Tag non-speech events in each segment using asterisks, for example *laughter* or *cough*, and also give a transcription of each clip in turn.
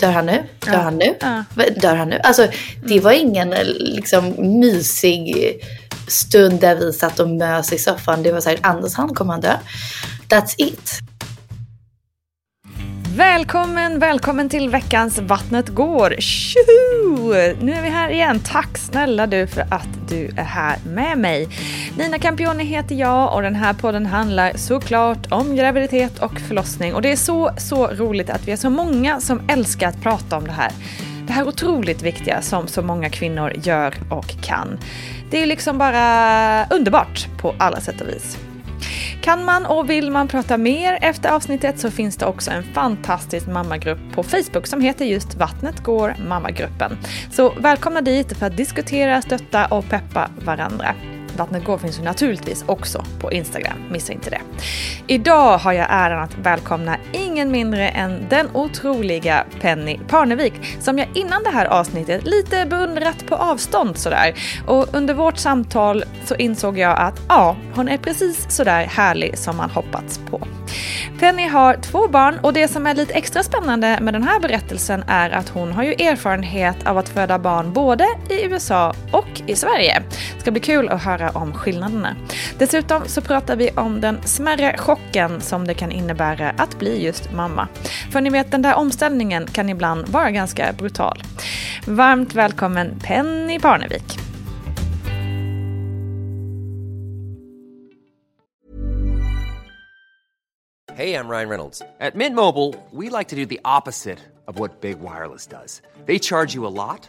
Dör han nu? Dör Ja. han nu? Ja. Dör han nu? Alltså det var ingen liksom mysig stund där vi satt och mös i soffan. Det var så här, Anders han kommer han dö. That's it. Välkommen, välkommen till veckans Vattnet går. Tjoho! Nu är vi här igen. Tack snälla du för att du är här med mig. Nina Campioni heter jag och den här podden handlar såklart om graviditet och förlossning. Och det är så, så roligt att vi är så många som älskar att prata om det här. Det här otroligt viktiga som så många kvinnor gör och kan. Det är liksom bara underbart på alla sätt och vis. Kan man och vill man prata mer efter avsnittet så finns det också en fantastisk mammagrupp på Facebook som heter just Vattnet går mammagruppen. Så välkomna dit för att diskutera, stötta och peppa varandra. Vattnet går finns ju naturligtvis också på Instagram, missa inte det. Idag har jag äran att välkomna ingen mindre än den otroliga Penny Parnevik som jag innan det här avsnittet lite beundrat på avstånd sådär. Och under vårt samtal så insåg jag att ja, hon är precis sådär härlig som man hoppats på. Penny har två barn och det som är lite extra spännande med den här berättelsen är att hon har ju erfarenhet av att föda barn både i USA och i Sverige. Det ska bli kul att höra om skillnaderna. Dessutom så pratar vi om den smärre chocken som det kan innebära att bli just mamma. För ni vet, den där omställningen kan ibland vara ganska brutal. Varmt välkommen Penny Parnevik. Hej, jag Ryan Reynolds. På Mint Mobile, we like to do the opposite of what Big Wireless does. They charge you a lot,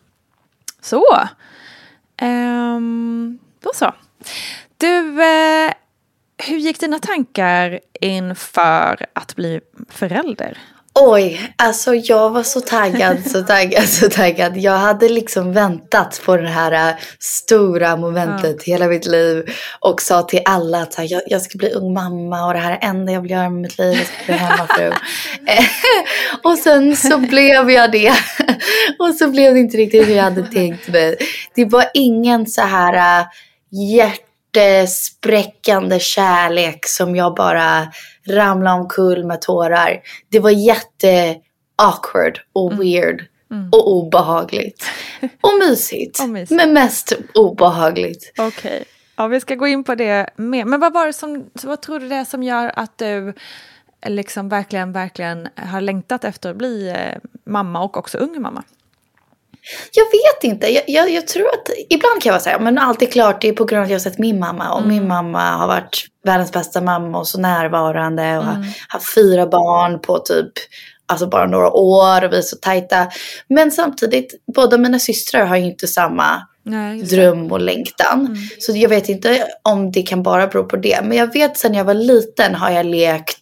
Så. Ehm, då så. Du, eh, hur gick dina tankar inför att bli förälder? Oj, alltså jag var så taggad, så taggad, så taggad. Jag hade liksom väntat på det här äh, stora momentet hela mitt liv och sa till alla att jag, jag ska bli ung mamma och det här är det enda jag vill göra med mitt liv, jag ska bli hemmafru. *laughs* Och sen så blev jag det. *laughs* och så blev det inte riktigt hur jag hade tänkt mig. Det var ingen så här äh, hjärtespräckande kärlek som jag bara ramlade omkull med tårar. Det var jätte awkward och weird och obehagligt. *laughs* Och mysigt. Och mysigt. Men mest obehagligt. Okej. Ja, vi ska gå in på det mer. Men vad var det som, vad tror du det är som gör att du liksom verkligen, verkligen har längtat efter att bli eh, mamma och också ung mamma? Jag vet inte. Jag, jag, jag tror att ibland kan jag vara så här, men allt är klart, det är på grund av att jag har sett min mamma. Och min mamma har varit världens bästa mamma och så närvarande. Och har haft fyra barn på typ, alltså bara några år och vi är så tajta. Men samtidigt, båda mina systrar har ju inte samma Nej, dröm och längtan. Så jag vet inte om det kan bara bero på det. Men jag vet sen jag var liten har jag lekt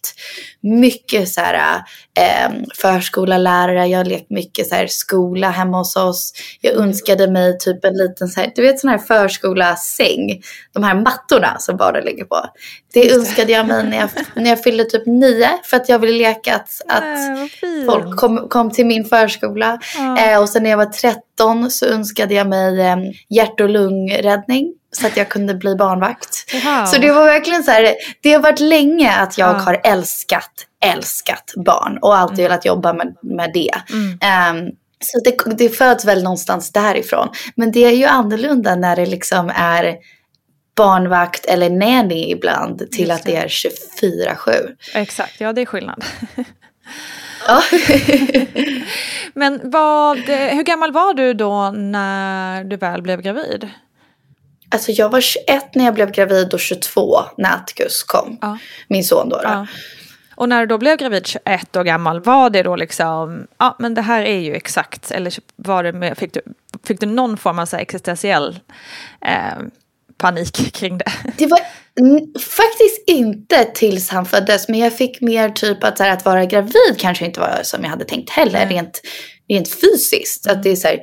mycket så här, eh, förskolalärare. Jag har lekt mycket så här, skola hemma hos oss. Jag önskade mig typ en liten så här, du vet sån här förskolasäng. De här mattorna som barnen ligger på. Det önskade jag mig när jag, när jag fyllde typ nio. För att jag ville leka att, att fint. folk kom, kom till min förskola. Eh, och sen när jag var 13 så önskade jag mig eh, hjärt och lungräddning. Så att jag kunde bli barnvakt. Wow. Så det var verkligen så här, det har varit länge att jag Ja. har älskat, älskat barn. Och alltid Mm. velat jobba med, med det. Ehm, så det, det föds väl någonstans därifrån. Men det är ju annorlunda när det liksom är barnvakt eller nanny ibland till att det är 24-7. Exakt, ja det är skillnad. Ja. *laughs* Men vad, hur gammal var du då när du väl blev gravid? Alltså jag var 21 när jag blev gravid och 22 när Atticus kom. Ja. Min son då. då. Ja. Och när du då blev gravid 21 år gammal, var det då liksom, ja men det här är ju exakt, eller var det med, fick, du, fick du någon form av så existentiell eh, panik *laughs* kring det? Det var mm, faktiskt inte tills han föddes. Men jag fick mer typ att, så här, att vara gravid kanske inte var som jag hade tänkt heller. Rent, rent fysiskt. Att det är så här,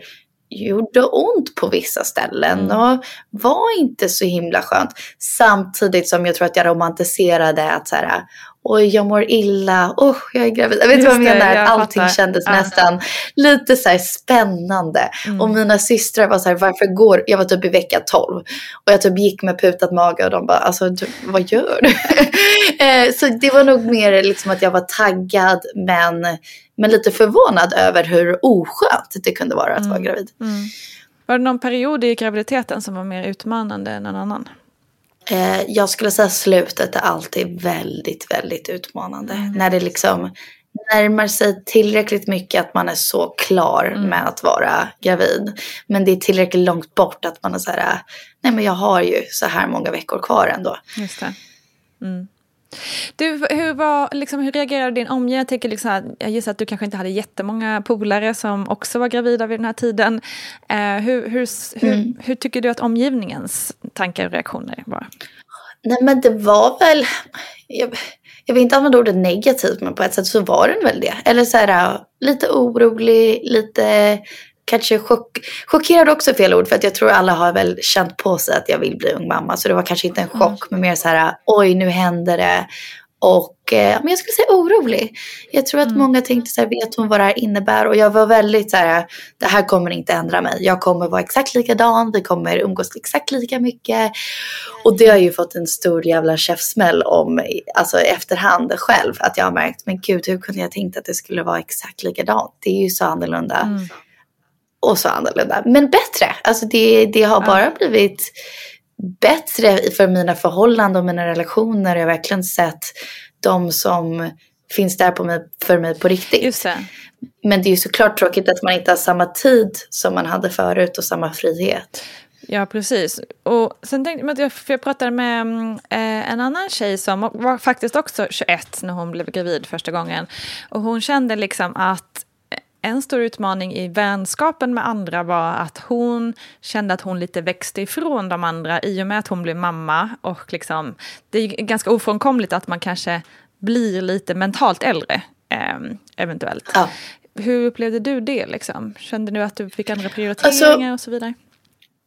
gjorde ont på vissa ställen. Och var inte så himla skönt. Samtidigt som jag tror att jag romantiserade att så här, oj jag mår illa, oh, jag är gravid. Jag vet inte vad jag menar. jag Allting fattar. kändes Ja. nästan lite så spännande. Och mina systrar var så här, varför går, jag var typ i vecka 12. Och jag typ gick med putad mage och de bara, alltså du, vad gör du? *laughs* Eh, så det var nog mer liksom att jag var taggad men, men lite förvånad över hur oskönt det kunde vara att vara gravid. Var det någon period i graviditeten som var mer utmanande än en annan? Eh, jag skulle säga slutet är alltid väldigt, väldigt utmanande. När det liksom närmar sig tillräckligt mycket att man är så klar med att vara gravid. Men det är tillräckligt långt bort att man är så här, nej men jag har ju så här många veckor kvar ändå. Just det. Mm. Du, hur, var, liksom, hur reagerade din omgivning? Jag, tänker liksom, jag gissar att du kanske inte hade jättemånga polare som också var gravida vid den här tiden. Eh, hur, hur, hur, hur tycker du att omgivningens tankar och reaktioner var? Nej men det var väl, jag, jag vill inte använda ordet negativt men på ett sätt så var den väl det. Eller så här lite orolig, lite kanske chock, chockerad också fel ord för att jag tror alla har väl känt på sig att jag vill bli ung mamma. Så det var kanske inte en chock men mer så här oj nu händer det. Och eh, men jag skulle säga orolig. Jag tror att många tänkte så här, vet hon vad det här innebär? Och jag var väldigt så här, det här kommer inte ändra mig. Jag kommer vara exakt likadan, vi kommer umgås exakt lika mycket. Och det har jag ju fått en stor jävla käftsmäll om, alltså efterhand själv. Att jag har märkt, men gud hur kunde jag tänkt att det skulle vara exakt likadant? Det är ju så annorlunda. Och så annorlunda. Men bättre. Alltså det, det har bara blivit bättre för mina förhållanden och mina relationer. Jag har verkligen sett de som finns där på mig, för mig på riktigt. Det. Men det är ju såklart tråkigt att man inte har samma tid som man hade förut och samma frihet. Ja, precis. Och sen tänkte jag, för jag pratade med mm, eh, en annan tjej som var faktiskt också 21 när hon blev gravid första gången. Och hon kände liksom att en stor utmaning i vänskapen med andra var att hon kände att hon lite växte ifrån de andra i och med att hon blev mamma. Och liksom, det är ganska ofrånkomligt att man kanske blir lite mentalt äldre, eh, eventuellt. Ja. Hur upplevde du det? Liksom? Kände du att du fick andra prioriteringar och så vidare?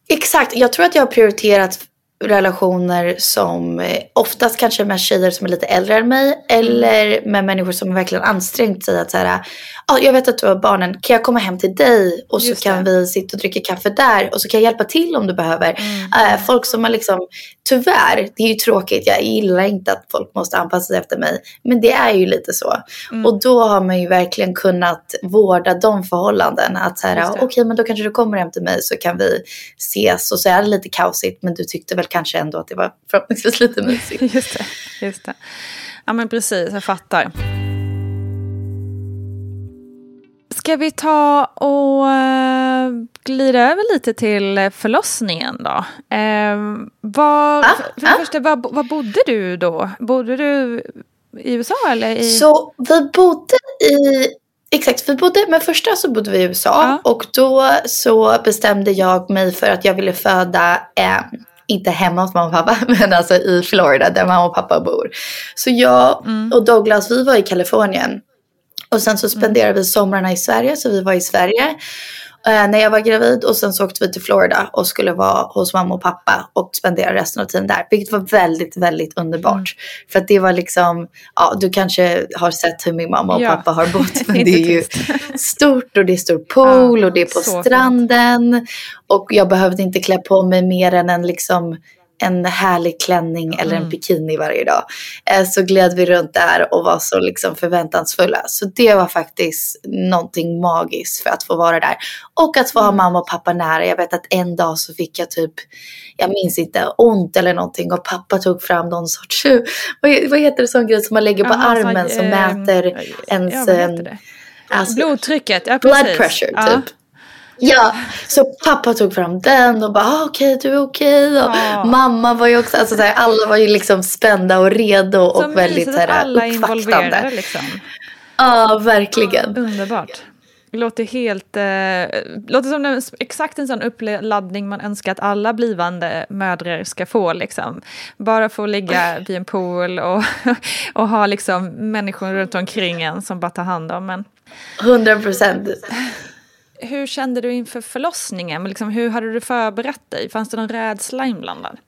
Exakt, jag tror att jag har prioriterat relationer som eh, oftast kanske med tjejer som är lite äldre än mig eller med människor som verkligen ansträngt sig att säga ah, jag vet att du har barnen, kan jag komma hem till dig och så kan vi sitta och dricka kaffe där och så kan jag hjälpa till om du behöver. Mm. Eh, folk som har liksom, tyvärr, det är ju tråkigt, jag gillar inte att folk måste anpassa sig efter mig, men det är ju lite så. Mm. Och då har man ju verkligen kunnat vårda de förhållanden. Att så här, okej det. men då kanske du kommer hem till mig så kan vi ses och så är det lite kaosigt men du tyckte väl kanske ändå att det var förhoppningsvis lite mysigt. *laughs* Just det, just det. Ja men precis, jag fattar. Ska vi ta och eh, glida över lite till förlossningen då? Eh, var, Ah, för för ah. första, var, var bodde du då? Bodde du i USA eller i... Så vi bodde i, exakt, vi bodde, men första så bodde vi i USA Ja. och då så bestämde jag mig för att jag ville föda eh, inte hemma hos mamma och pappa, *laughs* men alltså i Florida där mamma och pappa bor. Så jag och Douglas, vi var i Kalifornien. Och sen så spenderade vi somrarna i Sverige, så vi var i Sverige när jag var gravid. Och sen så åkte vi till Florida och skulle vara hos mamma och pappa och spendera resten av tiden där. Vilket var väldigt, väldigt underbart. För att det var liksom, ja du kanske har sett hur min mamma och Ja. pappa har bott. *laughs* Men det är ju stort och det är stor pool Ja, och det är på så fint. stranden. Och jag behövde inte klä på mig mer än en liksom en härlig klänning eller Mm. en bikini varje dag. Eh, Så gled vi runt där och var så liksom förväntansfulla. Så det var faktiskt någonting magiskt för att få vara där. Och att få Mm. ha mamma och pappa nära. Jag vet att en dag så fick jag typ, jag minns inte, ont eller någonting. Och pappa tog fram någon sorts, *laughs* vad, heter det sån grej som man lägger på Jaha, så, armen som eh, mäter ja, ens heter eh, alltså, Blodtrycket, ja blood precis. pressure ja. typ. Ja, så pappa tog fram den och bara ah, okej du är okej. Och Ja. Mamma var ju också, alltså så här, alla var ju liksom spända och redo och Så väldigt så här, alla uppvaktande. liksom. Ja, verkligen. Underbart. Det låter helt... Eh, låter som en, exakt en sån uppladdning man önskar att alla blivande mödrar ska få. Liksom. Bara få ligga vid en pool och, *laughs* och ha liksom människor runt omkring en som bara tar hand om en. 100 procent. Hur kände du inför förlossningen? Liksom, hur hade du förberett dig? Fanns det någon rädsla inblandad?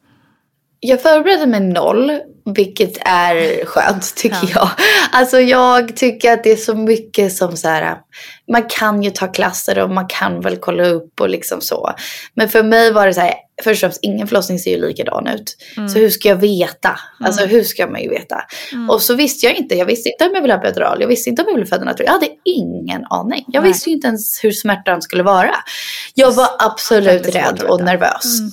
Jag förberedde mig noll, vilket är skönt tycker Ja. jag. Alltså jag tycker att det är så mycket som så här, man kan ju ta klasser och man kan väl kolla upp och liksom så. Men för mig var det så här, först och främst ingen förlossning ser ju likadan ut. Så hur ska jag veta? Alltså hur ska man ju veta? Och så visste jag inte, jag visste inte om jag ville ha epidural, jag visste inte om jag ville föda naturligt. Jag hade ingen aning. Jag Nej. visste ju inte ens hur smärtan skulle vara. Jag var absolut rädd och nervös. Ehm,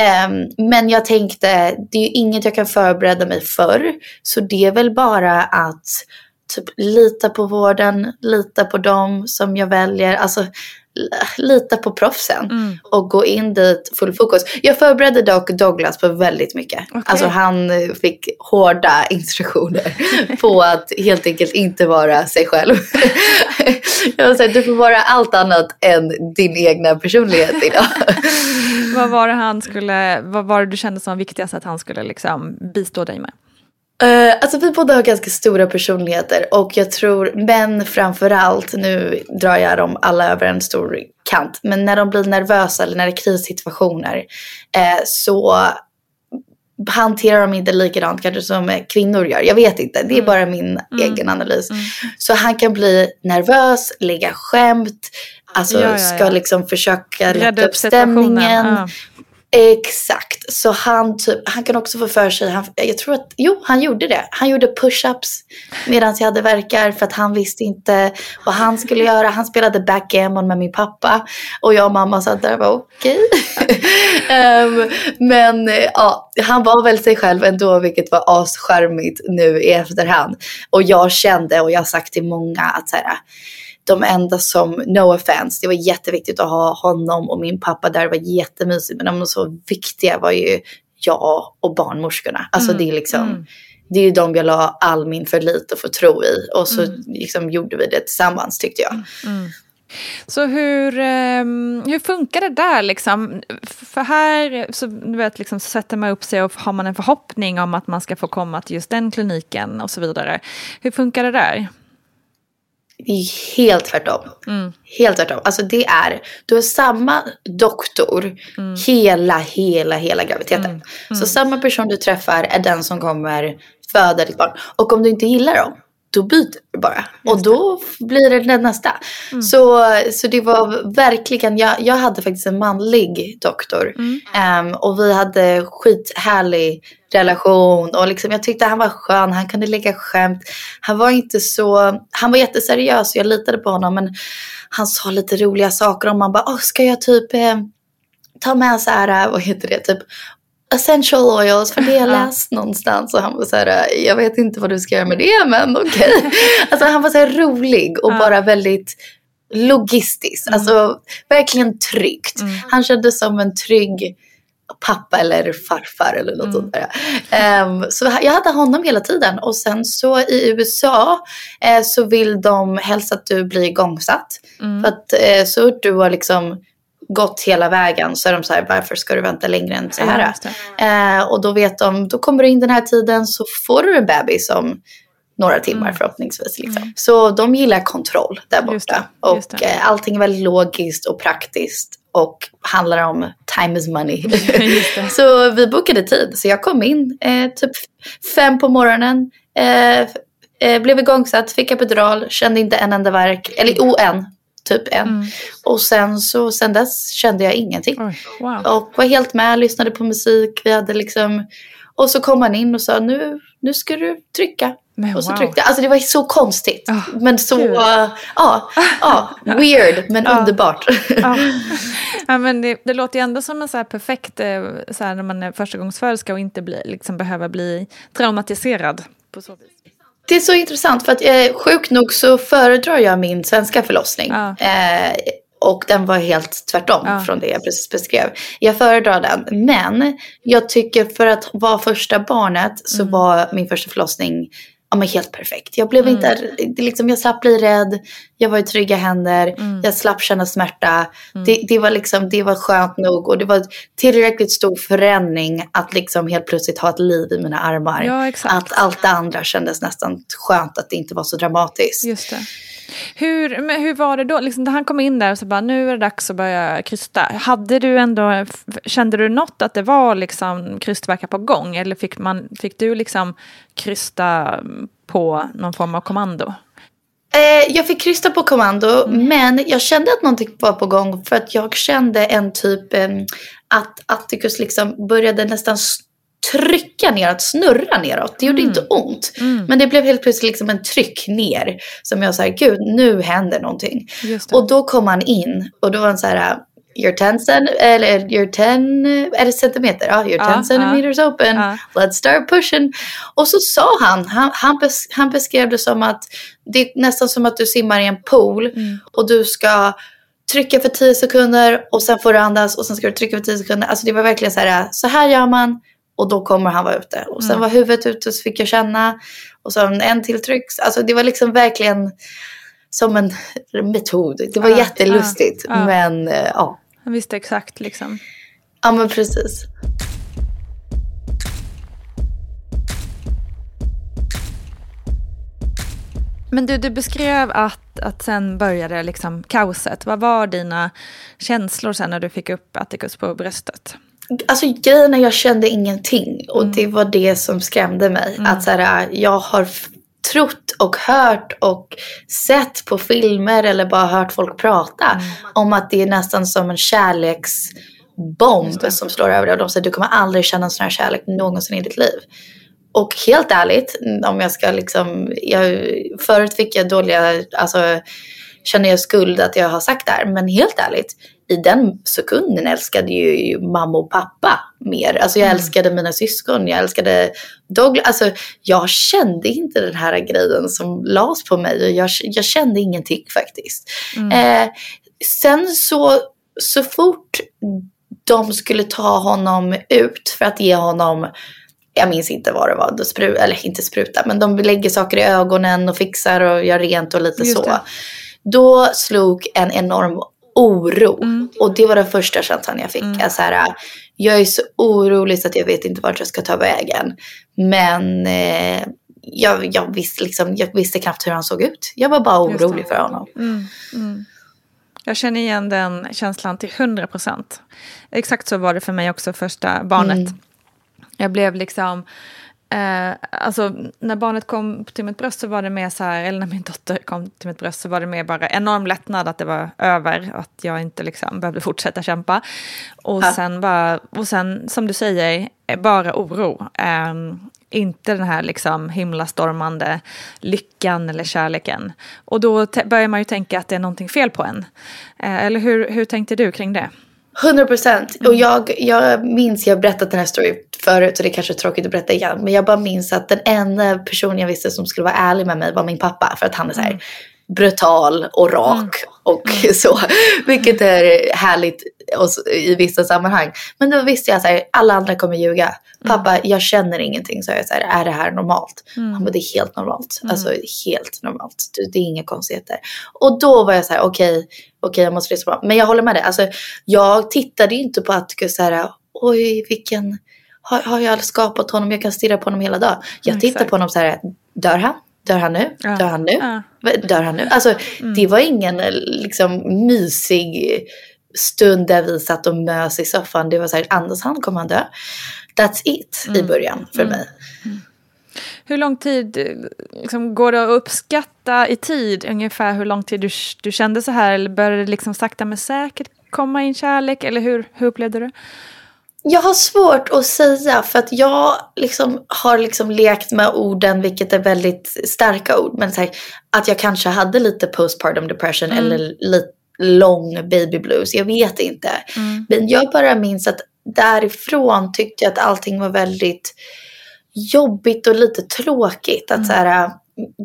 Ehm, men jag tänkte, det är ju inget jag kan förbereda mig för. Så det är väl bara att typ lita på vården, lita på dem som jag väljer. Alltså lita på proffsen Mm. och gå in dit full fokus. Jag förberedde dock Douglas på väldigt mycket. Okej. Alltså han eh, fick hårda instruktioner *laughs* på att helt enkelt inte vara sig själv. *laughs* jag var så här, du får vara allt annat än din egna personlighet idag. *laughs* Vad var det han skulle, vad var det du kände som var viktigast att han skulle liksom bistå dig med? Uh, alltså vi båda har ganska stora personligheter och jag tror män framförallt, nu drar jag dem alla över en stor kant, men när de blir nervösa eller när det är krissituationer eh, så hanterar de inte likadant kanske som kvinnor gör. Jag vet inte, det är bara min egen analys. Så han kan bli nervös, lägga skämt, alltså Ja, ja, ska ja. liksom försöka Rädda lätta upp stämningen. Exakt, så han, typ, han kan också få för sig, han, jag tror att, jo han gjorde det. Han gjorde push-ups medan jag hade verkar för att han visste inte vad han skulle *laughs* göra. Han spelade backgammon med min pappa och jag och mamma satt där och var okej. *laughs* Ehm, men ja, han var väl sig själv ändå vilket var ascharmigt nu i efterhand. Och jag kände och jag har sagt till många att så här, de enda som, no offense, det var jätteviktigt att ha honom och min pappa där, det var jättemysigt. Men de så viktiga var ju jag och barnmorskorna. Alltså det är liksom, det är ju de jag la all min förlit och förtro i. Och så liksom gjorde vi det tillsammans tyckte jag. Så hur, ehm, hur funkar det där liksom? För här så du vet, liksom, sätter man upp sig och har man en förhoppning om att man ska få komma till just den kliniken och så vidare. Hur funkar det där? Det är helt tvärtom. Mm. Helt tvärtom. Alltså det är, du har samma doktor Mm. hela, hela, hela graviditeten. Så samma person du träffar är den som kommer föda ditt barn. Och om du inte gillar dem, då byter du bara. Och då blir det den nästa. Mm. Så, så det var verkligen, jag, jag hade faktiskt en manlig doktor. Mm. Ehm, och vi hade skithärlig relation. Och liksom, jag tyckte han var skön, han kunde lägga skämt. Han var inte så, han var jätteseriös och jag litade på honom. Men han sa lite roliga saker och man bara, Åh, ska jag typ eh, ta med så här, vad heter det, typ essential oils för det har jag *laughs* läst någonstans och han var så här, jag vet inte vad du ska göra med det men okej. *laughs* Alltså han var så här rolig och bara väldigt logistisk, alltså verkligen tryggt. Han kändes som en trygg pappa eller farfar eller något sånt där. Ehm, så jag hade honom hela tiden och sen så i USA eh, så vill de helst att du blir igångsatt. För att eh, så du har liksom gått hela vägen så är de så här, varför ska du vänta längre än så Ja, här? just det. Eh, och då vet de, då kommer du in den här tiden så får du en bebis om några timmar Mm. förhoppningsvis. Liksom. Så de gillar kontroll där Just borta. det, just Och det. eh, allting är väldigt logiskt och praktiskt och handlar om time is money. *laughs* Just *laughs* så vi bokade tid. Så jag kom in eh, typ fem på morgonen. Eh, eh, blev igångsatt, fick epidural, kände inte en enda verk. Eller jo, en. Typ en. Mm. Och sen så sen dess kände jag ingenting. Oj, wow. Och var helt med, lyssnade på musik. Vi hade liksom... Och så kom han in och sa nu, nu ska du trycka. Men och så wow. tryckte jag. Alltså det var så konstigt. Ja, men så, uh, ja, ja, *laughs* weird men underbart. Ja. *laughs* ja, men det, det låter ju ändå som en så här perfekt, eh, så här när man är förstagångsföderska och inte bli, liksom behöver bli traumatiserad på så vis. Det är så intressant för att eh, sjukt nog så föredrar jag min svenska förlossning. Ja. Eh, och den var helt tvärtom Ja. från det jag precis beskrev. Jag föredrar den. Men jag tycker för att vara första barnet så Mm. var min första förlossning ja, men helt perfekt. Jag blev Mm. inte, liksom, jag slapp bli rädd, jag var i trygga händer, Mm. jag slapp känna smärta. Det, det, var liksom, det var skönt nog och det var tillräckligt stor förändring att liksom helt plötsligt ha ett liv i mina armar. Ja. Att allt det andra kändes nästan skönt att det inte var så dramatiskt. Just det. Hur, men hur var det då? Liksom, när han kom in där och så bara, nu är det dags att börja krysta. Hade du ändå, kände du något att det var liksom krystverkar på gång? Eller fick, man, fick du liksom krysta på någon form av kommando? Eh, jag fick krysta på kommando, men jag kände att någonting var på gång för att jag kände en typ att Atticus liksom började nästan trycka neråt, snurra neråt. Det gjorde inte ont, men det blev helt plötsligt liksom en tryck ner som jag sa, gud nu händer någonting. Och då kom han in och då var han så här, you're 10 cent, eller you're 10, är det centimeter? Ja, you're 10 Ja, ja. centimeters open. Ja. Let's start pushing. Och så sa han, han, han, bes, han beskrev det som att det är nästan som att du simmar i en pool Mm. och du ska trycka för 10 sekunder och sen får du andas och sen ska du trycka för 10 sekunder. Alltså det var verkligen så här, så här gör man och då kommer han vara ute. Och sen Mm. var huvudet ute så fick jag känna och sen en till tryck. Alltså det var liksom verkligen som en metod. Det var Ja, jättelustigt. ja, ja. Men eh, ja. Han visste exakt liksom. ja, men precis. Men du, du beskrev att, att sen började liksom kaoset. Vad var dina känslor sen när du fick upp Atticus på bröstet? Alltså grejen är jag kände ingenting och det var det som skrämde mig. Att så här, jag har trott och hört och sett på filmer eller bara hört folk prata om att det är nästan som en kärleksbomb som slår över dig. Och de säger du kommer aldrig känna en sån här kärlek någonsin i ditt liv. Och helt ärligt, om jag ska liksom, jag, förut fick jag dåliga, alltså känner jag skuld att jag har sagt det här. Men helt ärligt, i den sekunden älskade ju mamma och pappa mer. Alltså jag älskade mina syskon, jag älskade Douglas. Alltså jag kände inte den här grejen som lades på mig och jag, jag kände ingenting faktiskt. Eh, sen så, så fort de skulle ta honom ut för att ge honom jag minns inte vad det var, de spru, eller inte spruta, men de lägger saker i ögonen och fixar och gör rent och lite Just så. det. Då slog en enorm oro. Mm. Och det var den första känslan jag fick. Jag, så här, jag är så orolig så att jag vet inte vart jag ska ta vägen. Men eh, jag, jag, visste liksom, jag visste knappt hur han såg ut. Jag var bara orolig för honom. Jag känner igen den känslan till 100 procent. Exakt så var det för mig också första barnet. Jag blev liksom... Eh, alltså när barnet kom till mitt bröst så var det mer så här, eller när min dotter kom till mitt bröst så var det mer bara enorm lättnad att det var över, att jag inte liksom behövde fortsätta kämpa. Och sen bara, och sen som du säger, eh, bara oro. Ehm, inte den här liksom himlastormande lyckan eller kärleken. Och då börjar man ju tänka att det är någonting fel på en. Eh, eller hur, hur tänkte du kring det? 100 procent. Och jag, jag minns, jag har berättat den här storyn förut så det är kanske är tråkigt att berätta igen. Men jag bara minns att den enda personen jag visste som skulle vara ärlig med mig var min pappa. För att han är så här brutal och rak och *laughs* så. Vilket är härligt och i vissa sammanhang. Men då visste jag så här, alla andra kommer ljuga. Pappa, jag känner ingenting. Så jag så här, är det här normalt? Han bara, det är helt normalt. Alltså helt normalt. Det, är inga konstigheter. Och då var jag så här, okej, okej jag måste lyssna på. Men jag håller med dig. Alltså, jag tittade ju inte på att så här, oj vilken, har, har jag skapat honom? Jag kan stirra på honom hela dagen. Jag tittar exakt. på honom så här, dör han? Dör han nu? Ja. Dör han nu? Ja. Mm. Dör han nu? Alltså det var ingen eh, liksom mysig stund där vi satt och mös i soffan. Det var så här, andas han kommer han dö. That's it Mm. i början för mig. Hur lång tid eh, liksom, går det att uppskatta i tid ungefär hur lång tid du, du kände så här? Eller började det liksom sakta men säkert komma in kärlek? Eller hur, hur upplevde du? Jag har svårt att säga för att jag liksom har liksom lekt med orden, vilket är väldigt starka ord. Men här, att jag kanske hade lite postpartum depression eller lite lång baby blues. Jag vet inte. Men jag bara minns att därifrån tyckte jag att allting var väldigt jobbigt och lite tråkigt. Att så här,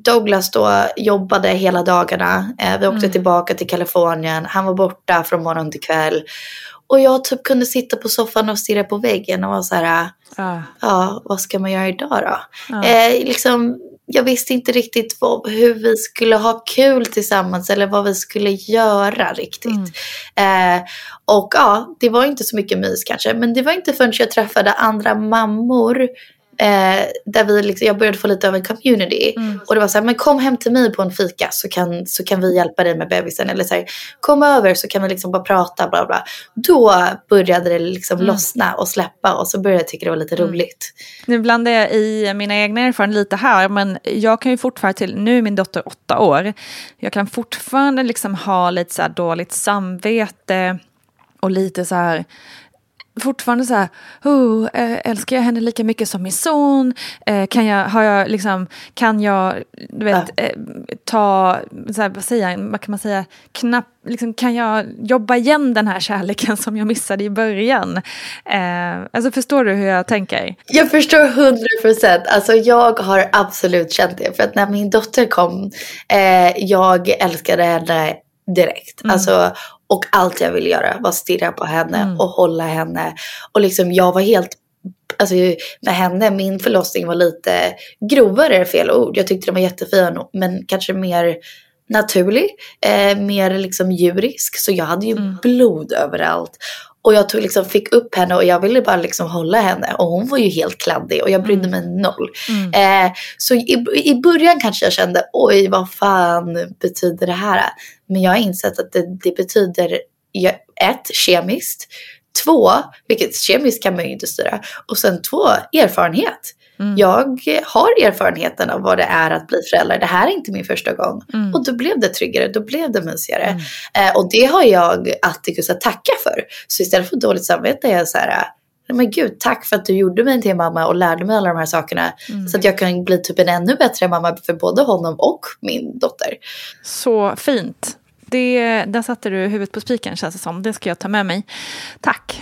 Douglas då jobbade hela dagarna. Eh, vi åkte tillbaka till Kalifornien. Han var borta från morgon till kväll. Och jag typ kunde sitta på soffan och stirra på väggen och vara så här, Ja. ja, vad ska man göra idag då? Eh, liksom, jag visste inte riktigt vad, hur vi skulle ha kul tillsammans eller vad vi skulle göra riktigt. Eh, och ja, det var inte så mycket mys kanske, men det var inte förrän jag träffade andra mammor Eh, där vi liksom, jag började få lite av en community. Och det var så här, men kom hem till mig på en fika så kan, så kan vi hjälpa dig med bebisen. Eller så här, kom över så kan vi liksom bara prata. Bla bla. Då började det liksom lossna och släppa och så började jag tycka det var lite roligt. Nu blandar jag i mina egna erfarenheter lite här, men jag kan ju fortfarande till, nu är min dotter åtta år, jag kan fortfarande liksom ha lite så dåligt samvete och lite så här, fortfarande så här, oh, eh, älskar jag henne lika mycket som min son? Eh, kan jag, har jag liksom, kan jag, du vet, eh, ta, så här, vad säger vad kan man säga, knapp, liksom, kan jag jobba igen den här kärleken som jag missade i början? Eh, alltså förstår du hur jag tänker? Jag förstår hundra procent. Alltså jag har absolut känt det. För att när min dotter kom, eh, jag älskade henne direkt. Alltså, och allt jag ville göra var stirra på henne och hålla henne. Och liksom jag var helt Alltså med henne, min förlossning var lite grovare är fel ord. Jag tyckte den var jättefin men kanske mer naturlig, eh, mer liksom djurisk. Så jag hade ju blod överallt. Och jag tog, liksom, fick upp henne och jag ville bara liksom hålla henne. Och hon var ju helt kladdig och jag brydde mig noll. Eh, så i, i början kanske jag kände, oj vad fan betyder det här? Men jag har insett att det, det betyder, ett, kemiskt. Två, vilket kemiskt kan man ju inte styra. Och sen två, erfarenhet. Jag har erfarenheten av vad det är att bli förälder. Det här är inte min första gång. Och då blev det tryggare, då blev det mysigare. Eh, och det har jag Atticus att tacka för. Så istället för dåligt samvete är jag så här, men gud, tack för att du gjorde mig till mamma och lärde mig alla de här sakerna. Så att jag kan bli typ en ännu bättre mamma för både honom och min dotter. Så fint. Det, där satte du huvudet på spiken känns det som. Det ska jag ta med mig. Tack.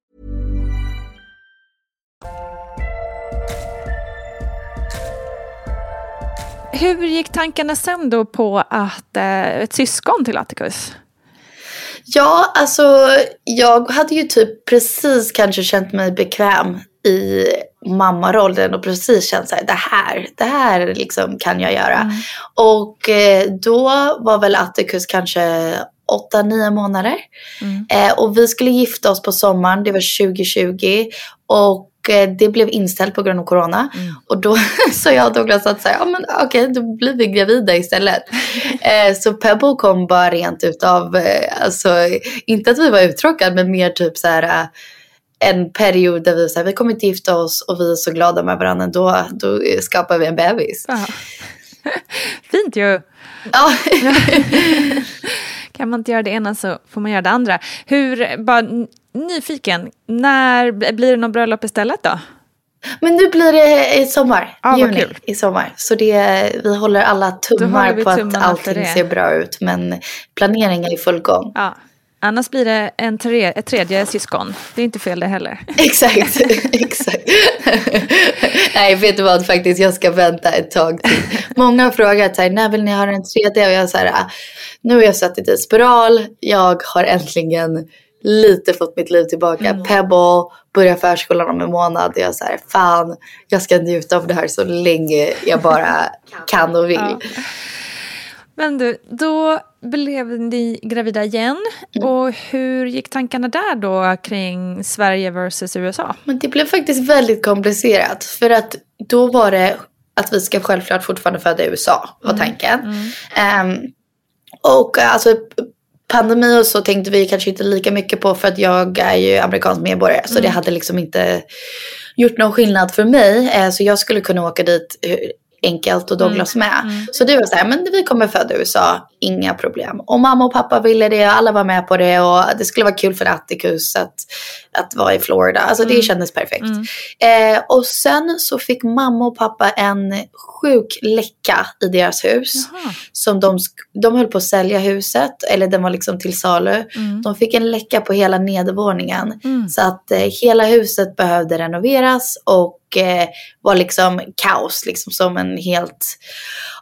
Hur gick tankarna sen då på att eh, ett syskon till Atticus? Ja, alltså jag hade ju typ precis kanske känt mig bekväm i mammarollen och precis känt såhär, det här, det här liksom kan jag göra. Mm. Och eh, då var väl Atticus kanske åtta, nio månader. Mm. Eh, och vi skulle gifta oss på sommaren, det var 2020. Och det blev inställt på grund av corona. Mm. Och då *laughs* sa jag och Douglas att ja, men, okej, okay, då blir vi gravida istället. *laughs* eh, så Pebble kom bara rent utav, eh, alltså inte att vi var uttråkade men mer typ så här eh, en period där vi sa vi kommer inte gifta oss och vi är så glada med varandra då, då skapar vi en bebis. Aha. *laughs* Fint ju. Ja. kan man inte göra det ena så får man göra det andra. Hur, bara nyfiken, när blir det något bröllop istället då? Men nu blir det i sommar, ah, juni i sommar. Så det, vi håller alla tummar på att allting ser bra ut. Men planeringen är i full gång. Ja. Annars blir det en tre, ett tredje syskon. Det är inte fel det heller. *laughs* Exakt. exakt. *laughs* Nej, vet du vad faktiskt, jag ska vänta ett tag till. Många har frågat så här, när vill ni ha den tredje? Och jag säger, nu har jag suttit i spiral. Jag har äntligen lite fått mitt liv tillbaka. Mm. Pebble, börjar förskolan om en månad. Jag säger, fan, jag ska njuta av det här så länge jag bara kan och vill. Ja. Men du, då blev ni gravida igen. Mm. Och hur gick tankarna där då kring Sverige versus USA? Men det blev faktiskt väldigt komplicerat. För att då var det att vi ska självklart fortfarande föda i USA, var mm. tanken. Mm. Um, och alltså pandemi och så tänkte vi kanske inte lika mycket på för att jag är ju amerikansk medborgare. Så det mm. hade liksom inte gjort någon skillnad för mig. Eh, så jag skulle kunna åka dit enkelt och Douglas mm. med. Mm. Så det var så här, men vi kommer föda i USA, inga problem. Och mamma och pappa ville det, alla var med på det och det skulle vara kul för Atticus att, att vara i Florida. Alltså det mm. kändes perfekt. Mm. Eh, och sen så fick mamma och pappa en sjuk läcka i deras hus. Jaha. Som de, de höll på att sälja huset, eller den var liksom till salu. Mm. De fick en läcka på hela nedervåningen. Mm. Så att eh, hela huset behövde renoveras och eh, var liksom kaos, liksom som en helt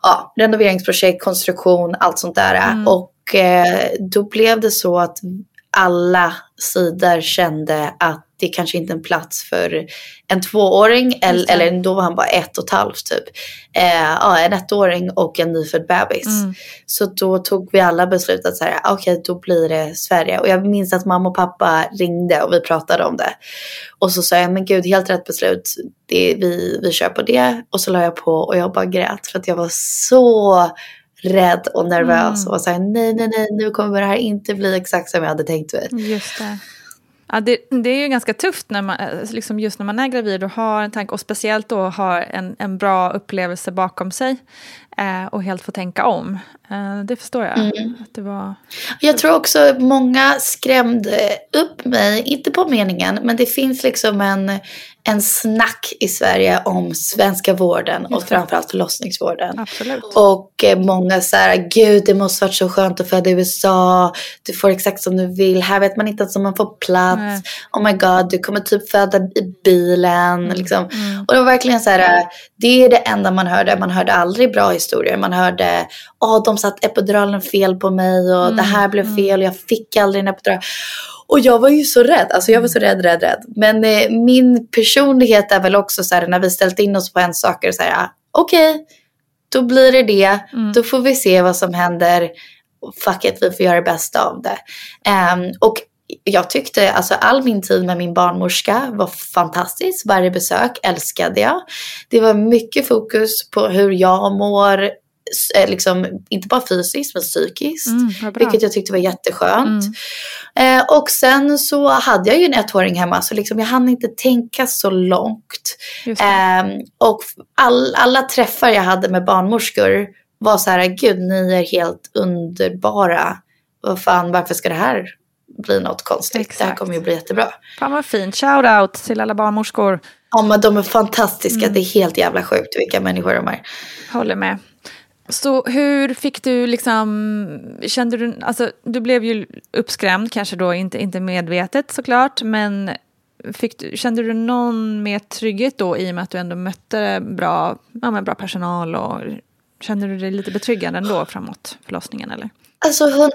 ja, renoveringsprojekt, konstruktion, allt sånt där. Mm. Och eh, då blev det så att alla sidor kände att det är kanske inte en plats för en tvååring eller, eller då var han bara ett och ett halvt typ. Eh, ja, en ettåring och en nyfödd bebis. Mm. Så då tog vi alla beslut att okej okay, då blir det Sverige. Och jag minns att mamma och pappa ringde och vi pratade om det. Och så sa jag men gud helt rätt beslut. Det, vi, vi kör på det. Och så la jag på och jag bara grät för att jag var så rädd och nervös. Mm. Och sa nej nej nej nu kommer det här inte bli exakt som jag hade tänkt mig. Just det. Ja, det, det, är ju ganska tufft när man, liksom just när man är gravid och har en tanke och speciellt då har en, en bra upplevelse bakom sig eh, och helt få tänka om. Eh, det förstår jag. Mm. Att det var... Jag tror också många skrämde upp mig, inte på meningen, men det finns liksom en, en snack i Sverige om svenska vården och framförallt förlossningsvården. Absolut. Och eh, många säger, gud det måste varit så skönt att föda i USA, du får exakt som du vill, här vet man inte ens om man får plats, Nej. oh my god du kommer typ föda i bilen. Liksom. Mm. Och det var verkligen så här, det är det enda man hörde, man hörde aldrig bra historier, man hörde, åh de satt epiduralen fel på mig och det här blev fel och jag fick aldrig en epidural. Och jag var ju så rädd, alltså jag var så rädd, rädd, rädd. Men eh, min personlighet är väl också så här när vi ställt in oss på en sak och så här, ah, okej, då blir det det, då får vi se vad som händer. Fuck it, vi får göra det bästa av det. Ehm, och jag tyckte, alltså all min tid med min barnmorska var fantastisk. Varje besök älskade jag. Det var mycket fokus på hur jag mår, eh, liksom, inte bara fysiskt men psykiskt. Mm. Vilket jag tyckte var jätteskönt. Eh, och sen så hade jag ju en ettåring hemma så liksom jag hann inte tänka så långt. Ehm, och all, alla träffar jag hade med barnmorskor var så här, gud ni är helt underbara. Vad fan, varför ska det här bli något konstigt? Det här Exakt. kommer ju bli jättebra. Fan vad fint. Shout out till alla barnmorskor. Ja men de är fantastiska, Mm. det är helt jävla sjukt vilka människor de är. Håller med. Så hur fick du liksom, kände du, alltså du blev ju uppskrämd, kanske då inte, inte medvetet såklart, men fick du, kände du någon mer trygghet då i och med att du ändå mötte bra, ja, bra personal och kände du dig lite betryggande ändå framåt förlossningen eller? Alltså hun-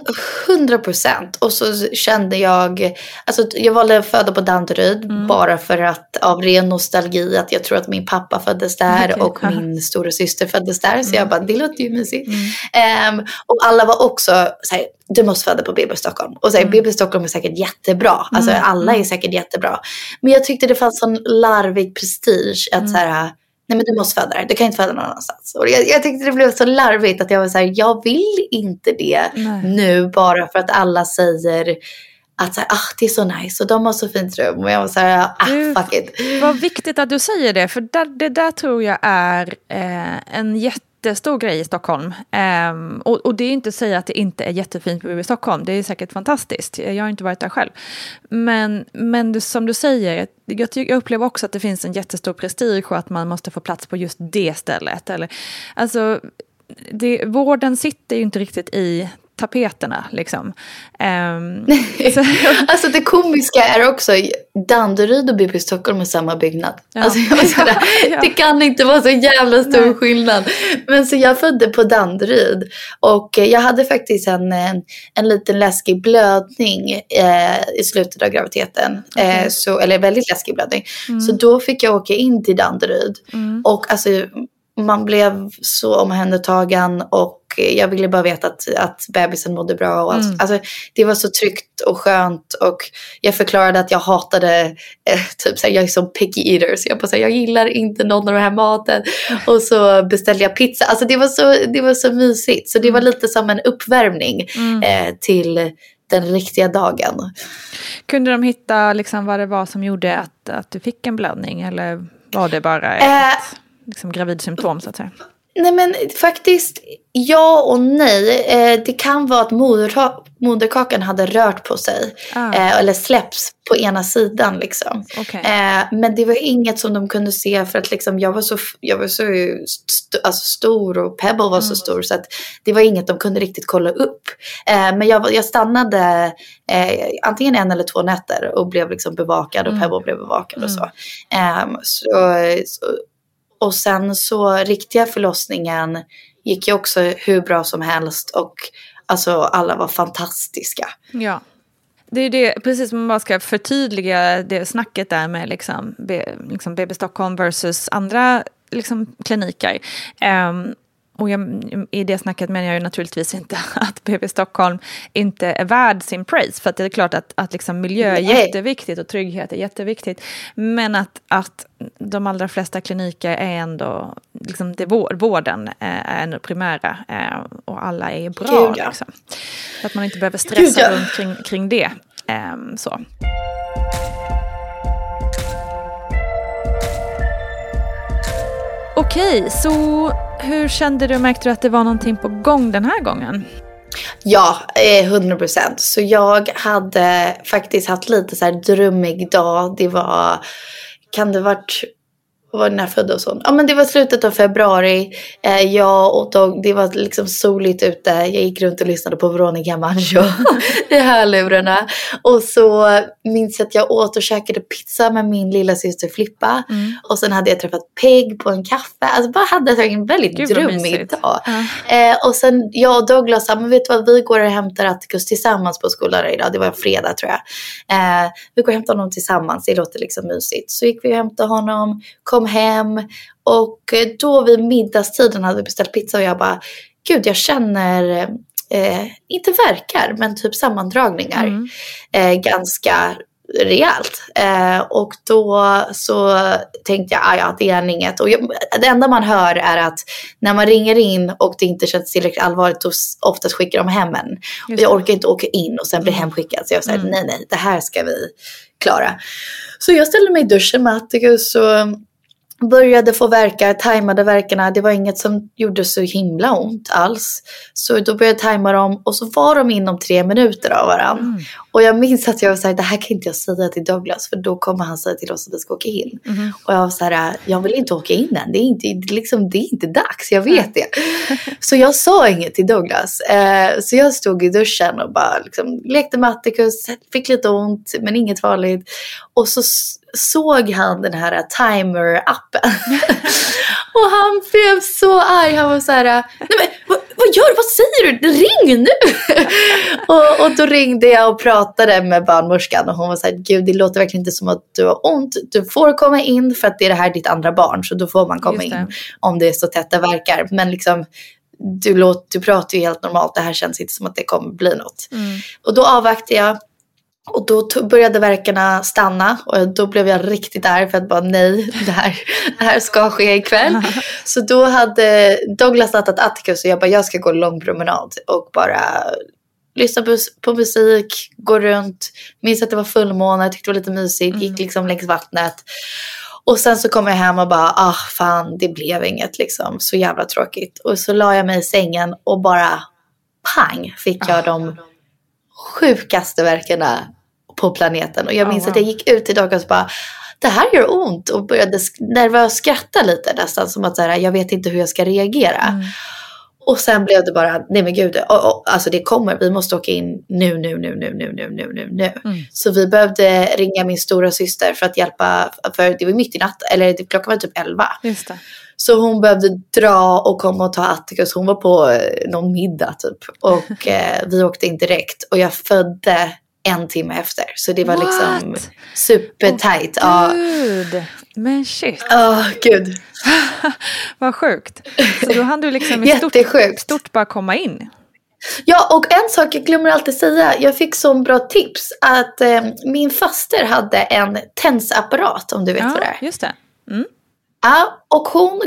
hundra procent. Och så kände jag, alltså jag valde att föda på Danderyd Mm. bara för att av ren nostalgi att jag tror att min pappa föddes där Okej, och. Mm. min stora syster föddes där. Så jag bara, det låter ju mysigt. Ehm, och alla var också såhär, du måste föda på BB Stockholm. Och Mm. såhär, BB Stockholm är säkert jättebra. Alltså alla är säkert jättebra. Men jag tyckte det fanns sån larvig prestige Mm. att såhär, Nej men du måste föda där, du kan inte föda någon annanstans. Och jag, jag tyckte det blev så larvigt att jag var så här, jag vill inte det Nej. nu bara för att alla säger att så här, ah, det är så nice och de har så fint rum. Och jag var så här, ah Du- fuck it. Vad viktigt att du säger det, för där, det där tror jag är eh, en jättestor grej i Stockholm. Um, och, och det är inte att säga att det inte är jättefint på BB Stockholm, det är säkert fantastiskt. Jag har inte varit där själv. Men, men som du säger, jag, jag upplever också att det finns en jättestor prestige och att man måste få plats på just det stället. Eller, alltså, det, vården sitter ju inte riktigt i tapeterna liksom. *laughs* Så, Alltså det komiska är också, Danderyd och BB Stockholm är samma byggnad. Ja. Alltså jag var så där, *laughs* Ja. Det kan inte vara så jävla stor Nej. skillnad. Men så jag födde på Danderyd och jag hade faktiskt en, en, en liten läskig blödning eh, i slutet av graviditeten. Eh, så, eller väldigt läskig blödning. Så då fick jag åka in till Danderyd. Och alltså man blev så omhändertagen och jag ville bara veta att, att bebisen mådde bra. Och allt. Alltså, det var så tryggt och skönt och jag förklarade att jag hatade, eh, typ såhär, jag är som picky eater. Så jag bara såhär, jag gillar inte någon av den här maten. Och så beställde jag pizza. Alltså det var så, det var så mysigt. Så det var lite som en uppvärmning eh, till den riktiga dagen. Kunde de hitta liksom vad det var som gjorde att, att du fick en blödning eller var det bara ett Eh. liksom, gravidsymptom så att säga? Nej men faktiskt ja och nej. Eh, det kan vara att moderkakan hade rört på sig. Ah. Eh, eller släpps på ena sidan liksom. Okej. Eh, men det var inget som de kunde se för att liksom, jag var så, jag var så st- alltså, stor och Pebble var så stor så att det var inget de kunde riktigt kolla upp. Men jag, jag stannade antingen en eller två nätter och blev liksom bevakad och Pebble blev bevakad och så. Ehm, så, så. Och sen så riktiga förlossningen gick ju också hur bra som helst och alltså alla var fantastiska. Ja. Det är det, precis som man bara ska förtydliga det snacket där med liksom, liksom BB Stockholm versus andra liksom, kliniker. Um, och jag, i det snacket menar jag ju naturligtvis inte *laughs* att BB Stockholm inte är värd sin praise. För det är klart att, att liksom miljö är jätteviktigt och trygghet är jätteviktigt. Men att, att de allra flesta kliniker är ändå, liksom det vår, vården eh, är ändå primära. Eh, och alla är bra. Gud, ja. liksom. Så att man inte behöver stressa Gud, ja. runt kring, kring det. Eh, så. Okej, så hur kände du? Märkte du att det var någonting på gång den här gången? Ja, eh, 100 procent. Så jag hade faktiskt haft lite så här drömmig dag. Det var, kan det varit, vad var när jag föddes hon? Ja men det var slutet av februari. Eh, jag och Dog, det var liksom soligt ute. Jag gick runt och lyssnade på Veronica Maggio *laughs* i hörlurarna. Och så minns jag att jag åt och käkade pizza med min lilla syster Flippa. Och sen hade jag träffat Peg på en kaffe. Alltså bara hade jag en väldigt Gud, drömmig dag. Ja. Eh, och sen jag och Douglas sa, men vet du vad, vi går och hämtar Atticus tillsammans på skolan idag. Det var en fredag tror jag. Eh, vi går och hämtar honom tillsammans, det låter liksom mysigt. Så gick vi och hämtade honom, kom hem och eh, då vid middagstiden hade vi beställt pizza och jag bara, gud jag känner, eh, inte verkar, men typ sammandragningar. Mm. Eh, ganska rejält. Eh, och då så tänkte jag, "Ah, ja det är inget. Och jag, det enda man hör är att när man ringer in och det inte känns tillräckligt allvarligt då oftast skickar de hem en. Och jag orkar inte åka in och sen bli hemskickad. Så jag säger Mm. nej nej, det här ska vi klara. Så jag ställde mig i duschen med Atticus och började få verkar, tajmade verkarna. Det var inget som gjorde så himla ont alls. Så då började jag tajma dem och så var de inom tre minuter av varandra. Mm. Och jag minns att jag var såhär, det här kan inte jag säga till Douglas för då kommer han säga till oss att vi ska åka in. Mhm. Och jag var såhär, jag vill inte åka in än. Det är inte, det är liksom, det är inte dags, jag vet det. Så jag sa inget till Douglas. Eh, så jag stod i duschen och bara liksom, lekte med Atticus, fick lite ont men inget farligt. Och så såg han den här timer-appen. *laughs* och han blev så arg. Han var så här, nej men vad, vad gör du? Vad säger du? Ring nu! *laughs* och, och då ringde jag och pratade med barnmorskan och hon var så här, gud det låter verkligen inte som att du har ont. Du får komma in för att det är det här ditt andra barn så då får man komma in om det är så tätt det verkar. Men liksom du, låt, du pratar ju helt normalt, det här känns inte som att det kommer bli något. Mm. Och då avvaktade jag och då började verkarna stanna och då blev jag riktigt arg för att bara nej, det här, det här ska ske ikväll. *laughs* Så då hade Douglas nattat Atticus och jag bara jag ska gå en lång promenad och bara lyssna på, på musik, gå runt. Minns att det var fullmåne, tyckte det var lite mysigt, gick liksom längs vattnet. Och sen så kom jag hem och bara, ah fan det blev inget liksom, så jävla tråkigt. Och så la jag mig i sängen och bara pang fick jag de sjukaste verkarna på planeten. Och jag Oh, minns wow. att jag gick ut till Douglas och bara, det här gör ont. Och började nervöst skratta lite nästan som att så här, jag vet inte hur jag ska reagera. Mm. Och sen blev det bara, nej men gud, oh, oh, alltså det kommer, vi måste åka in nu, nu, nu, nu, nu, nu, nu, nu, nu. Mm. Så vi behövde ringa min stora syster för att hjälpa, för det var mitt i natt, eller klockan var typ 11. Just det. Så hon behövde dra och komma och ta Atticus. Hon var på eh, någon middag typ. Och *laughs* eh, vi åkte in direkt. Och jag födde en timme efter. Så det var liksom What? supertajt. Ja. Gud, men shit. Åh, gud. *laughs* Vad sjukt. Så då hann du liksom i stort, stort bara komma in. Ja, och en sak jag glömmer alltid säga. Jag fick så bra tips att eh, min faster hade en tensapparat om du vet vad det är. just det. Ja, och hon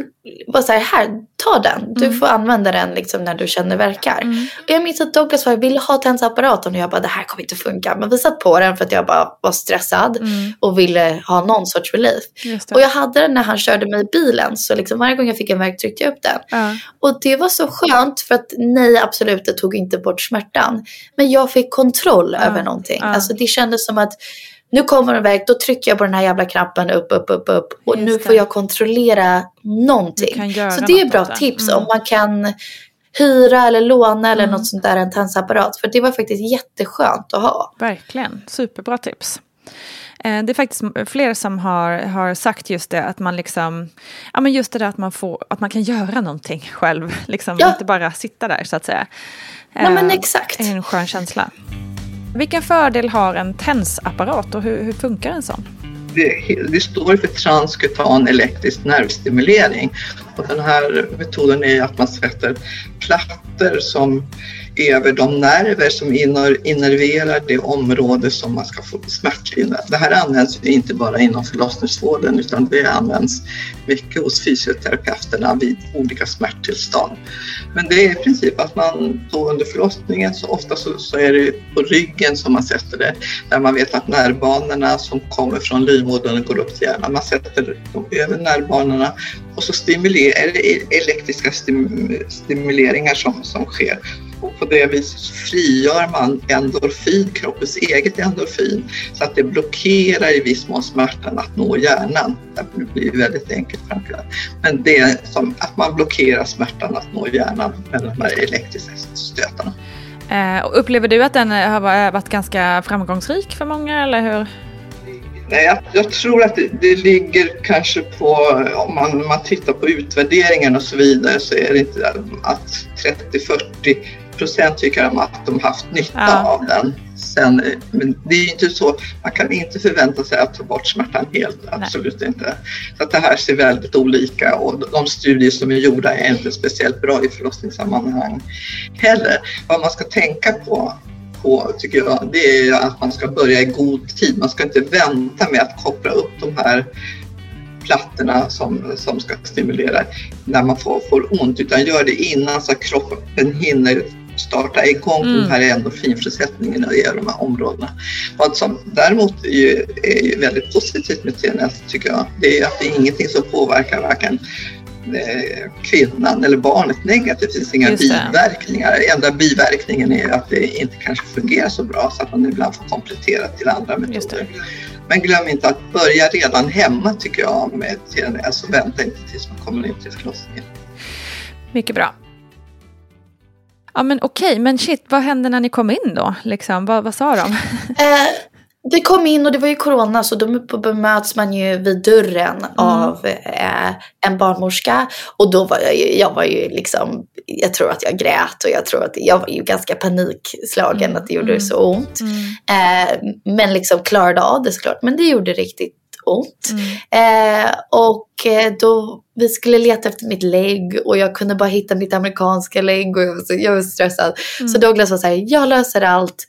var så här, här, ta den. Du Mm. får använda den liksom när du känner verkar. Och jag minns att Douglas var, vill ha tensapparaten och jag bara, det här kommer inte funka. Men vi satt på den för att jag bara var stressad och ville ha någon sorts relief. Mm. Och jag hade den när han körde mig i bilen. Så liksom varje gång jag fick en värk tryckte jag upp den. Ja. Och det var så skönt för att nej absolut det tog inte bort smärtan. Men jag fick kontroll över någonting. ja. Alltså det kändes som att nu kommer en värk, då trycker jag på den här jävla knappen upp, upp, upp, upp. Och Just nu det. får jag kontrollera någonting. Så det är något bra det. tips Mm. om man kan hyra eller låna eller något sånt där, en tensapparat. För det var faktiskt jätteskönt att ha. Verkligen, superbra tips. Eh, Det är faktiskt fler som har, har sagt just det, att man liksom, ja men just det där att man, får, att man kan göra någonting *laughs* själv, liksom Ja. inte bara sitta där så att säga. Nej, men Eh, exakt. är en skön känsla. Vilken fördel har en TENS-apparat och hur, hur funkar en sån? Det, det, står för transkutan elektrisk nervstimulering. Och den här metoden är att man sätter plattor som över de nerver som innerverar det område som man ska få smärtlindring. Det här används inte bara inom förlossningsvården utan det används mycket hos fysioterapeuterna vid olika smärttillstånd. Men det är i princip att man då under förlossningen så ofta så, så är det på ryggen som man sätter det där man vet att nervbanorna som kommer från livmodern går upp till hjärnan. Man sätter dem över nervbanorna och så stimulerar, är det elektriska stim, stimuleringar som, som sker och på det viset frigör man endorfin, kroppens eget endorfin, så att det blockerar i viss mån smärtan att nå hjärnan. Det blir väldigt enkelt framförallt. Men det är som att man blockerar smärtan att nå hjärnan med de här elektriska stötarna. Eh, upplever du att den har varit ganska framgångsrik för många eller hur? Nej, jag, jag, tror att det, det, ligger kanske på, om man, man tittar på utvärderingen och så vidare, så är det inte att 30-40 procent tycker att de haft nytta ja. av den. Sen, men det är inte så, man kan inte förvänta sig att ta bort smärtan helt, absolut Nej. inte. Så att det här ser väldigt olika och de studier som är gjorda är inte speciellt bra i förlossningssammanhang heller. Vad man ska tänka på på, tycker jag, det är att man ska börja i god tid. Man ska inte vänta med att koppla upp de här plattorna som, som ska stimulera när man får, får ont, utan gör det innan så att kroppen hinner starta igång mm. den här endorfinfrisättningen i de här områdena. Vad som däremot är, ju, är ju väldigt positivt med TNS tycker jag, det är att det är ingenting som påverkar varken eh, kvinnan eller barnet negativt. Det finns inga biverkningar. Enda biverkningen är att det inte kanske fungerar så bra så att man ibland får komplettera till andra metoder. Men glöm inte att börja redan hemma tycker jag med TNS och vänta inte tills man kommer in till förlossningen. Mycket bra. Ja men okej, okay. men shit, vad hände när ni kom in då? Liksom, vad, vad sa de? *laughs* Eh, vi kom in och det var ju corona så då bemöts man ju vid dörren mm. av eh, en barnmorska. Och då var jag ju, jag var ju liksom, jag tror att jag grät och jag tror att jag var ju ganska panikslagen mm. att det gjorde mm. så ont. Mm. Eh, men liksom klarade av det såklart. Men det gjorde riktigt ont. Mm. Eh, och eh, då, vi skulle leta efter mitt lägg och jag kunde bara hitta mitt amerikanska lägg och jag var, så, jag var stressad. Mm. Så Douglas var såhär, jag löser allt.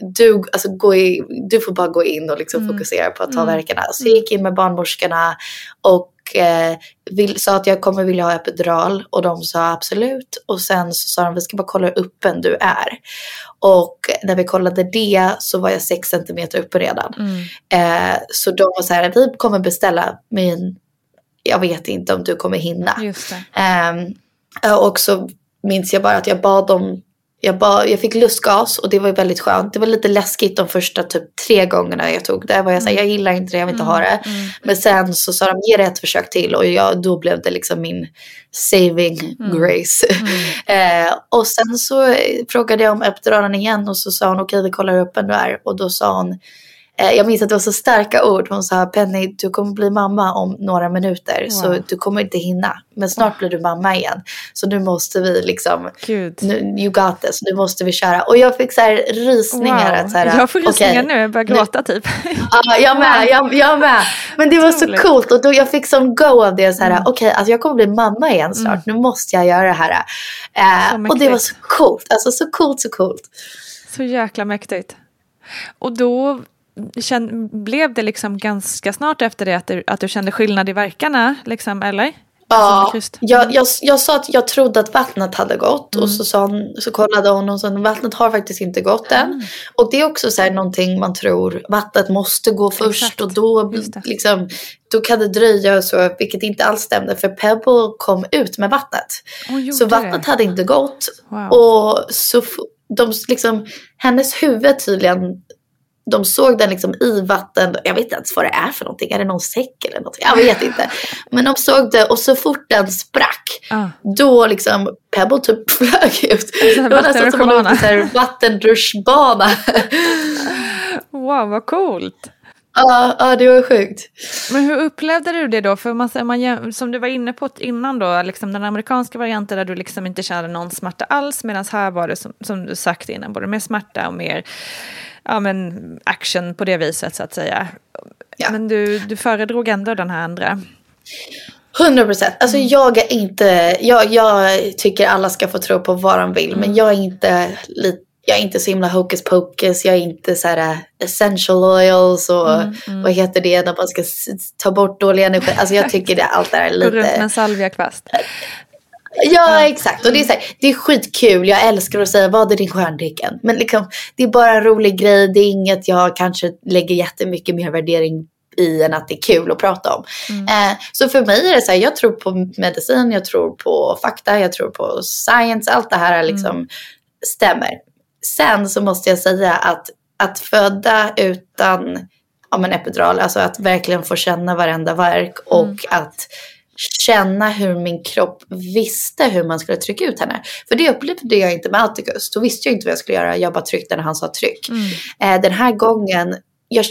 Du, alltså, gå i, du får bara gå in och liksom mm. fokusera på att ta mm. verkarna. Så jag gick in med barnmorskorna och eh, vill, sa att jag kommer vilja ha epidural och de sa absolut. Och sen så sa de vi ska bara kolla hur öppen du är. Och när vi kollade det så var jag 6 cm uppe redan. Mm. Eh, så de var så här, vi kommer beställa min, jag vet inte om du kommer hinna. Eh, och så minns jag bara att jag bad dem jag, bara, jag fick lustgas och det var väldigt skönt. Det var lite läskigt de första typ tre gångerna jag tog det. Var jag, så här, mm. jag gillar inte det, jag vill inte ha det. Mm. mm. Men sen så sa de ge det ett försök till och jag, då blev det liksom min saving mm. grace. Mm. *laughs* eh, och sen så frågade jag om epiduralen igen och så sa hon okej okay, vi kollar hur öppen du är. Och då sa hon jag minns att det var så starka ord. Hon sa Penny, du kommer bli mamma om några minuter. Wow. Så du kommer inte hinna. Men snart blir du mamma igen. Så nu måste vi liksom, nu, you got this, nu måste vi köra. Och jag fick så här rysningar. Wow. Att så här, jag får rysningar okay, nu, jag börjar gråta nu. typ. ja, jag med, jag, jag med. Men det var så coolt. Och då jag fick som go av det. Så här, mm. okej, okay, alltså jag kommer bli mamma igen snart. Mm. Nu måste jag göra det här. Eh, och det var så coolt. Alltså så coolt, så coolt. Så jäkla mäktigt. Och då blev det liksom ganska snart efter det att du, att du kände skillnad i verkarna? Liksom, eller? Ja, jag, jag, jag sa att jag trodde att vattnet hade gått mm. och så, sa hon, så kollade hon och sa att vattnet har faktiskt inte gått än. Mm. Och det är också så här någonting man tror, vattnet måste gå först Exakt. och då, liksom, då kan det dröja och så, vilket inte alls stämde för Pebble kom ut med vattnet. Oh, så vattnet det. hade inte gått. Wow. Och så de, liksom, hennes huvud tydligen de såg den liksom i vatten. Jag vet inte ens vad det är för någonting. Är det någon säck eller någonting? Jag vet inte. Men de såg det och så fort den sprack. Ah. Då liksom Pebble typ *laughs* flög ut. Det var nästan som en vattenrutschbana. wow vad coolt. Ja, ja, det var sjukt. Men hur upplevde du det då? För man, man, som du var inne på innan då, liksom den amerikanska varianten där du liksom inte kände någon smärta alls, medan här var det som, som du sagt innan, både mer smärta och mer ja, men action på det viset så att säga. Ja. Men du, du föredrog ändå den här andra. 100 procent. Alltså mm. jag är inte, jag, jag tycker alla ska få tro på vad de vill. Mm. Men jag är inte lite jag är inte så himla hocus pocus, jag är inte så här äh, essential oils och mm, mm. vad heter det när man ska ta bort dålig energi. *laughs* Alltså jag tycker det allt är lite... Gå runt med en salviakvast. Ja, exakt. Och det är, så här, det är skitkul. Jag älskar att säga vad är din stjärntecken? Men liksom, det är bara en rolig grej. Det är inget jag kanske lägger jättemycket mer värdering i än att det är kul att prata om. Mm. Eh, så för mig är det så här, jag tror på medicin, jag tror på fakta, jag tror på science. Allt det här liksom mm. stämmer. Sen så måste jag säga att att föda utan ja, men epidural, alltså att verkligen få känna varenda verk och mm. att känna hur min kropp visste hur man skulle trycka ut henne. För det upplevde jag inte med Atticus. Då visste jag inte vad jag skulle göra. Jag bara tryckte när han sa tryck. Mm. Eh, den här gången,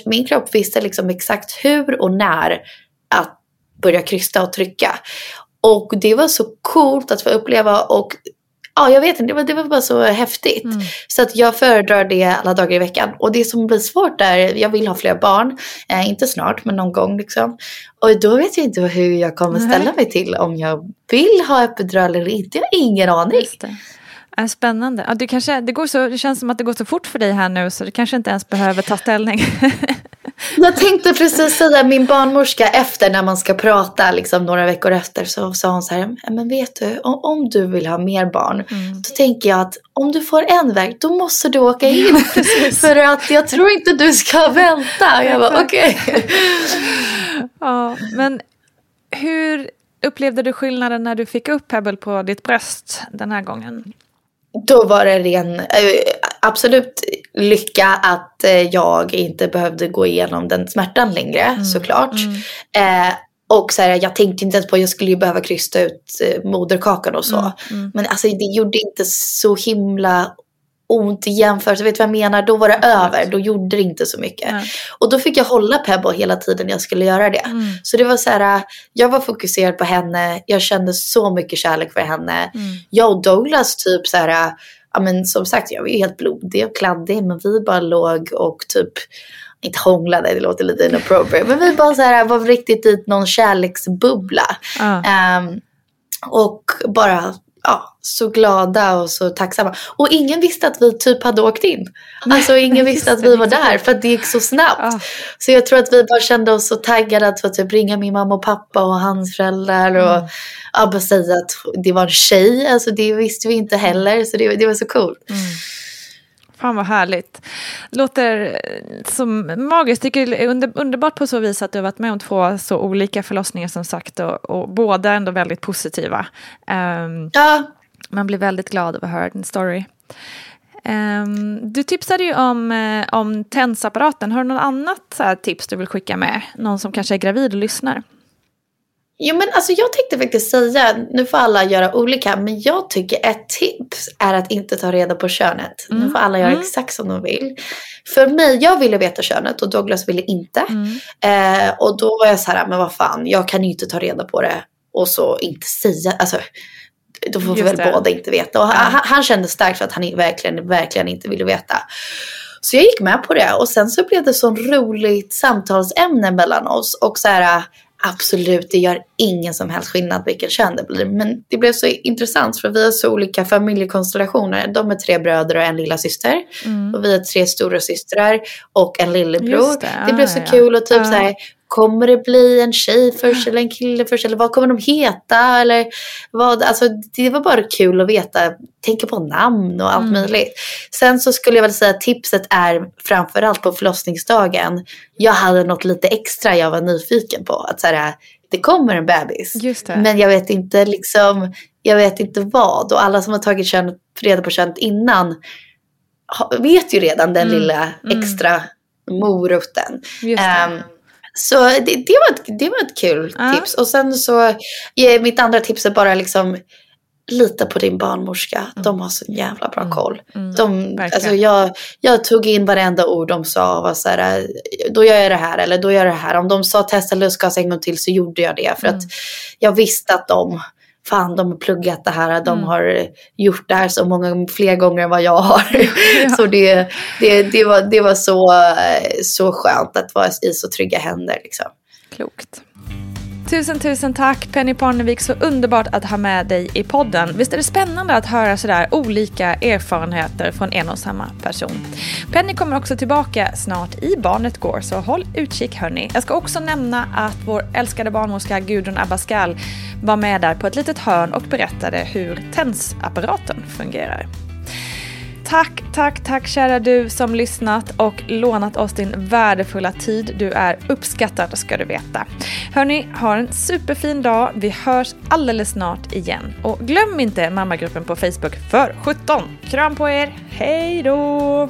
min kropp visste liksom exakt hur och när att börja krysta och trycka. Och det var så coolt att få uppleva och ja, jag vet inte, det var, det var bara så häftigt. Mm. Så att jag föredrar det alla dagar i veckan. Och det som blir svårt är, jag vill ha fler barn. Eh, inte snart, men någon gång liksom. Och då vet jag inte hur jag kommer ställa mig till om jag vill ha epidural eller inte. Jag har ingen aning. Spännande. Ja, det, kanske, det, går så, det känns som att det går så fort för dig här nu så du kanske inte ens behöver ta ställning. *laughs* Jag tänkte precis säga min barnmorska efter när man ska prata liksom några veckor efter så sa hon så här, men vet du om, om du vill ha mer barn mm. då tänker jag att om du får en väg då måste du åka in för att jag tror inte du ska vänta. Jag bara okej. Okay. ja, men hur upplevde du skillnaden när du fick upp Pebble på ditt bröst den här gången? Då var det ren, äh, absolut lycka att eh, jag inte behövde gå igenom den smärtan längre mm. såklart. Mm. Eh, och så här, jag tänkte inte ens på att jag skulle ju behöva krysta ut eh, moderkakan och så. Mm. mm. Men alltså det gjorde inte så himla ont i jämförelse. Vet du vad jag menar? Då var det över. Då gjorde det inte så mycket. Nej. Och då fick jag hålla Pebbo hela tiden jag skulle göra det. Mm. Så det var så här, jag var fokuserad på henne. Jag kände så mycket kärlek för henne. Mm. Jag och Douglas typ så här, ja men som sagt jag var ju helt blodig och kladdig men vi bara låg och typ inte hånglade, det låter lite inappropriate, men vi bara så här var riktigt i någon kärleksbubbla. Uh. Um, och bara ja, så glada och så tacksamma. Och ingen visste att vi typ hade åkt in. Nej, alltså ingen visste att *laughs* vi var där för att det gick så snabbt. Ja. Så jag tror att vi bara kände oss så taggade att få typ ringa min mamma och pappa och hans föräldrar. Och mm. ja, bara säga att det var en tjej. Alltså det visste vi inte heller. Så det, det var så coolt. Mm. Fan vad härligt. Låter som magiskt. Tycker det är under, underbart på så vis att du har varit med om två så olika förlossningar som sagt och, och båda ändå väldigt positiva. Um, ja. Man blir väldigt glad av att höra din story. Um, du tipsade ju om, uh, om tensapparaten. Har du något annat tips du vill skicka med? Någon som kanske är gravid och lyssnar? Jo men alltså jag tänkte faktiskt säga, nu får alla göra olika, men jag tycker ett tips är att inte ta reda på könet. Mm. Nu får alla göra mm. exakt som de vill. För mig, jag ville veta könet och Douglas ville inte. Mm. Eh, och då var jag så här, men vad fan, jag kan ju inte ta reda på det och så inte säga, alltså då får vi väl båda inte veta. Och han, han kände starkt för att han verkligen, verkligen inte ville veta. Så jag gick med på det och sen så blev det så roligt samtalsämne mellan oss och så här Absolut, det gör ingen som helst skillnad vilken kön det blir. Men det blev så intressant för vi har så olika familjekonstellationer. De är tre bröder och en lilla syster. Mm. Och vi är tre stora systrar och en lillebror. Det. det. blev så ah, kul och typ ja. så här, Kommer det bli en tjej först eller en kille först? Eller vad kommer de heta? Eller vad? Alltså, det var bara kul att veta. Tänka på namn och allt mm. möjligt. Sen så skulle jag väl säga att tipset är framförallt på förlossningsdagen. Jag hade något lite extra jag var nyfiken på. Att så här, det kommer en bebis. Men jag vet inte liksom, jag vet inte vad. Och alla som har tagit kön, reda på könet innan vet ju redan den mm. lilla mm. extra moroten. Um, så det, det, var, ett, det var ett kul ja. tips. Och sen så, mitt andra tips är bara liksom lita på din barnmorska. De har så jävla bra koll. Mm. De, alltså jag, jag tog in varenda ord de sa och var så här, då gör jag det här eller då gör jag det här. Om de sa testa lustgas en gång till så gjorde jag det. För Mm. att jag visste att de, fan de har pluggat det här, de Mm. har gjort det här så många fler gånger än vad jag har. *laughs* *laughs* så det, det, det, var, det var så, eh, så skönt att vara i så trygga händer. Liksom. Klokt. Tusen, tusen tack Penny Parnevik, så underbart att ha med dig i podden. Visst är det spännande att höra sådär olika erfarenheter från en och samma person. Penny kommer också tillbaka snart i Barnet Går, så håll utkik hörni. Jag ska också nämna att vår älskade barnmorska Gudrun Abascal var med där på ett litet hörn och berättade hur tensapparaten fungerar. Tack, tack, tack kära du som lyssnat och lånat oss din värdefulla tid. Du är uppskattad ska du veta. Hörni, ha en superfin dag. Vi hörs alldeles snart igen. Och glöm inte mammagruppen på Facebook för 17. Kram på er, hej då!